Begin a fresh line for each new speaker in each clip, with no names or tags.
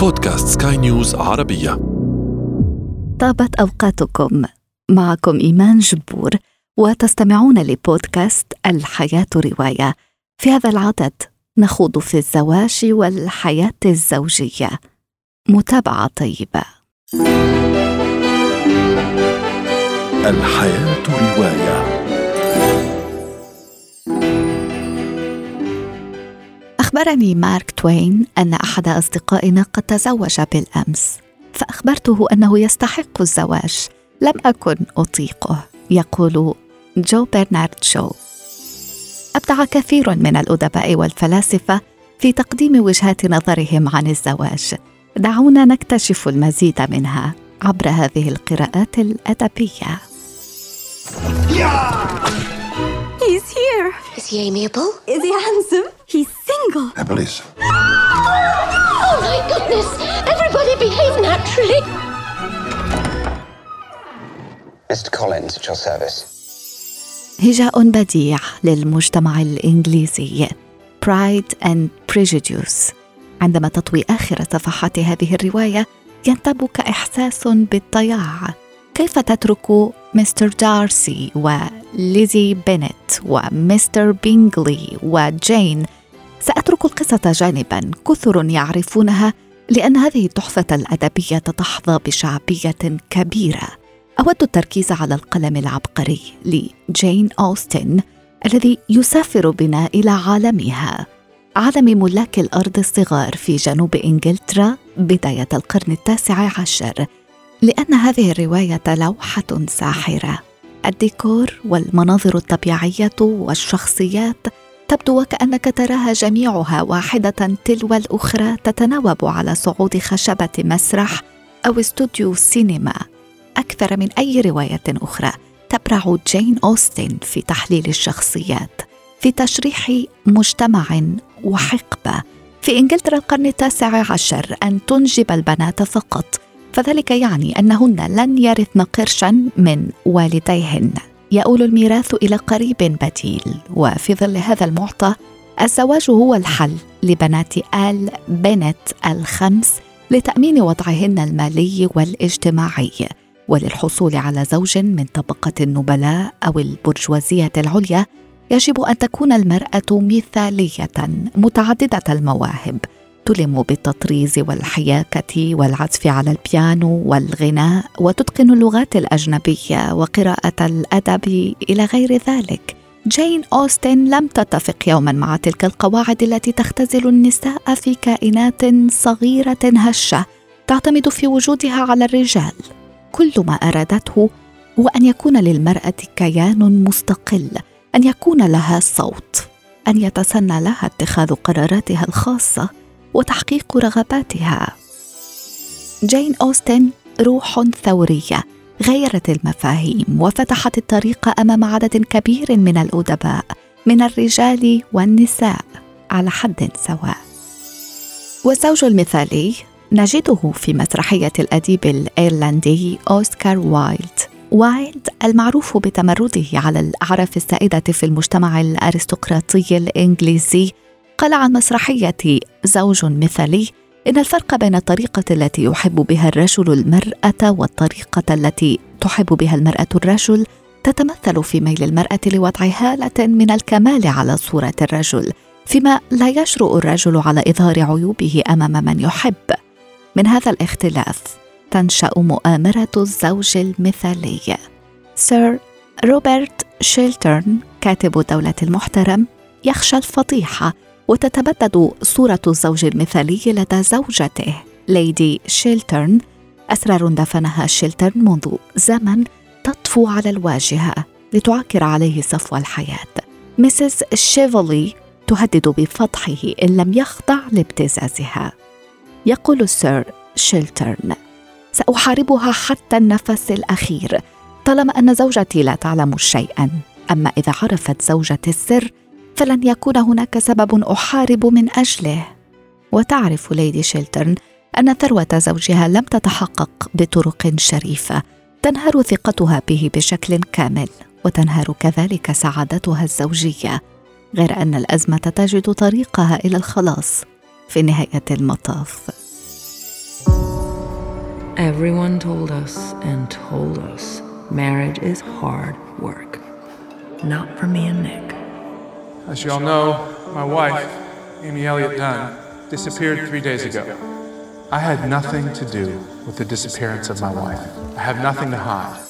بودكاست سكاي نيوز عربية.
طابت أوقاتكم. معكم إيمان جبور وتستمعون لبودكاست الحياة رواية. في هذا العدد نخوض في الزواج والحياة الزوجية. متابعة طيبة.
الحياة رواية.
أخبرني مارك توين أن أحد أصدقائنا قد تزوج بالأمس فأخبرته أنه يستحق الزواج لم أكن أطيقه. يقول جو برنارد شو أبدع كثير من الأدباء والفلاسفة في تقديم وجهات نظرهم عن الزواج. دعونا نكتشف المزيد منها عبر هذه القراءات الأدبية.
He amiable?
Is he handsome? He's single.
I believe so.
Oh my goodness! Everybody behave naturally.
Mr. Collins at your service.
هجاء بديع للمجتمع الإنجليزي Pride and Prejudice عندما تطوي آخر صفحات هذه الرواية ينتابك إحساس بالضياع كيف تترك مستر دارسي وليزي بينيت ومستر بينغلي وجين سأترك القصة جانبا. كثر يعرفونها لأن هذه التحفة الأدبية تحظى بشعبية كبيرة. أود التركيز على القلم العبقري لجين أوستن الذي يسافر بنا إلى عالمها. عالم ملاك الأرض الصغار في جنوب إنجلترا بداية القرن التاسع عشر. لأن هذه الرواية لوحة ساحرة. الديكور والمناظر الطبيعية والشخصيات تبدو وكأنك تراها جميعها واحدة تلو الأخرى تتناوب على صعود خشبة مسرح أو استوديو سينما. أكثر من أي رواية أخرى تبرع جين أوستن في تحليل الشخصيات في تشريح مجتمع وحقبة. في إنجلترا القرن التاسع عشر أن تنجب البنات فقط فذلك يعني أنهن لن يرثن قرشا من والديهن. يؤول الميراث إلى قريب بديل. وفي ظل هذا المعطى الزواج هو الحل لبنات آل بنت الخمس لتأمين وضعهن المالي والاجتماعي وللحصول على زوج من طبقة النبلاء أو البرجوازية العليا يجب أن تكون المرأة مثالية متعددة المواهب. تلم بالتطريز والحياكة والعزف على البيانو والغناء وتتقن اللغات الأجنبية وقراءة الأدب إلى غير ذلك. جين أوستن لم تتفق يوما مع تلك القواعد التي تختزل النساء في كائنات صغيرة هشة تعتمد في وجودها على الرجال. كل ما أرادته هو أن يكون للمرأة كيان مستقل أن يكون لها صوت أن يتسنى لها اتخاذ قراراتها الخاصة. وتحقيق رغباتها. جين أوستن روح ثورية غيرت المفاهيم وفتحت الطريق أمام عدد كبير من الأدباء من الرجال والنساء على حد سواء. والزوج المثالي نجده في مسرحية الأديب الأيرلندي أوسكار وايلد. وايلد المعروف بتمرده على الأعراف السائدة في المجتمع الأرستقراطي الإنجليزي قال عن مسرحية زوج مثالي إن الفرق بين الطريقة التي يحب بها الرجل المرأة والطريقة التي تحب بها المرأة الرجل تتمثل في ميل المرأة لوضع هالة من الكمال على صورة الرجل فيما لا يجرؤ الرجل على إظهار عيوبه أمام من يحب. من هذا الاختلاف تنشأ مؤامرة الزوج المثالي. سير روبرت شيلترن كاتب دولة المحترم يخشى الفضيحة وتتبدد صورة الزوج المثالي لدى زوجته ليدي شيلترن أسرار دفنها شيلترن منذ زمن تطفو على الواجهة لتعكر عليه صفو الحياة. Mrs شيفولي تهدد بفضحه إن لم يخضع لابتزازها. يقول سير شيلترن سأحاربها حتى النفس الأخير. طالما أن زوجتي لا تعلم شيئا. أما إذا عرفت زوجتي السر فلن يكون هناك سبب أحارب من أجله وتعرف ليدي شيلترن أن ثروة زوجها لم تتحقق بطرق شريفة تنهار ثقتها به بشكل كامل وتنهار كذلك سعادتها الزوجية غير أن الأزمة تجد طريقها إلى الخلاص في نهاية المطاف
Everyone told us and told us marriage is hard work. Not for me and Nick.
As you all know, my wife, Amy Elliott Dunn, disappeared three days ago. I had nothing to do with the disappearance of my wife. I have nothing to hide.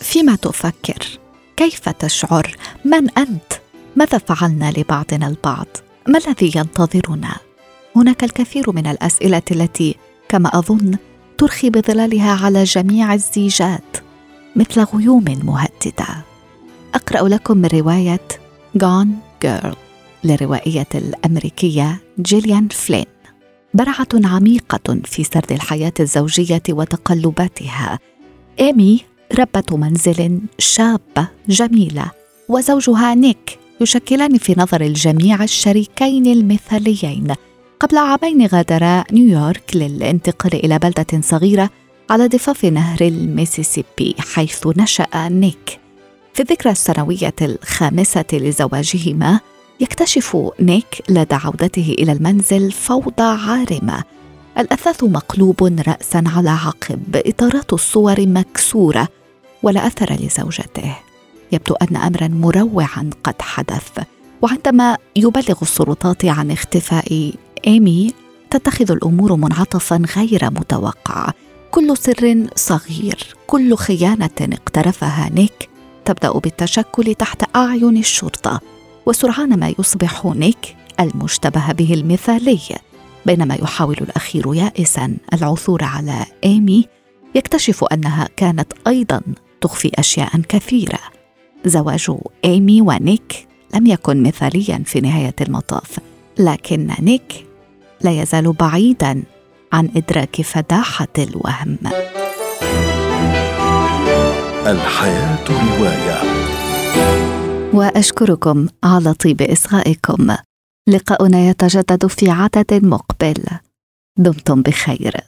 فيما تفكر كيف تشعر من أنت ماذا فعلنا لبعضنا البعض ما الذي ينتظرنا هناك الكثير من الأسئلة التي كما أظن ترخي بظلالها على جميع الزيجات مثل غيوم مهددة أقرأ لكم من رواية جون جيرل للروائيه الأمريكية جيليان فلين برعه عميقة في سرد الحياة الزوجية وتقلباتها. ايمي ربة منزل شابة جميلة وزوجها نيك يشكلان في نظر الجميع الشريكين المثاليين. قبل عامين غادرا نيويورك للانتقال إلى بلدة صغيرة على ضفاف نهر الميسيسيبي حيث نشأ نيك في الذكرى السنوية الخامسة لزواجهما يكتشف نيك لدى عودته إلى المنزل فوضى عارمة. الأثاث مقلوب رأسا على عقب إطارات الصور مكسورة ولا أثر لزوجته. يبدو أن امرا مروعا قد حدث وعندما يبلغ السلطات عن اختفاء إيمي تتخذ الأمور منعطفا غير متوقع. كل سر صغير كل خيانة اقترفها نيك تبدأ بالتشكل تحت أعين الشرطة وسرعان ما يصبح نيك المشتبه به المثالي بينما يحاول الأخير يائسا العثور على إيمي يكتشف أنها كانت أيضا تخفي اشياء كثيرة. زواج إيمي ونيك لم يكن مثاليا في نهاية المطاف لكن نيك لا يزال بعيدا عن إدراك فداحة الوهم.
الحياة رواية.
وأشكركم على طيب إصغائكم. لقاؤنا يتجدد في عدد مقبل. دمتم بخير.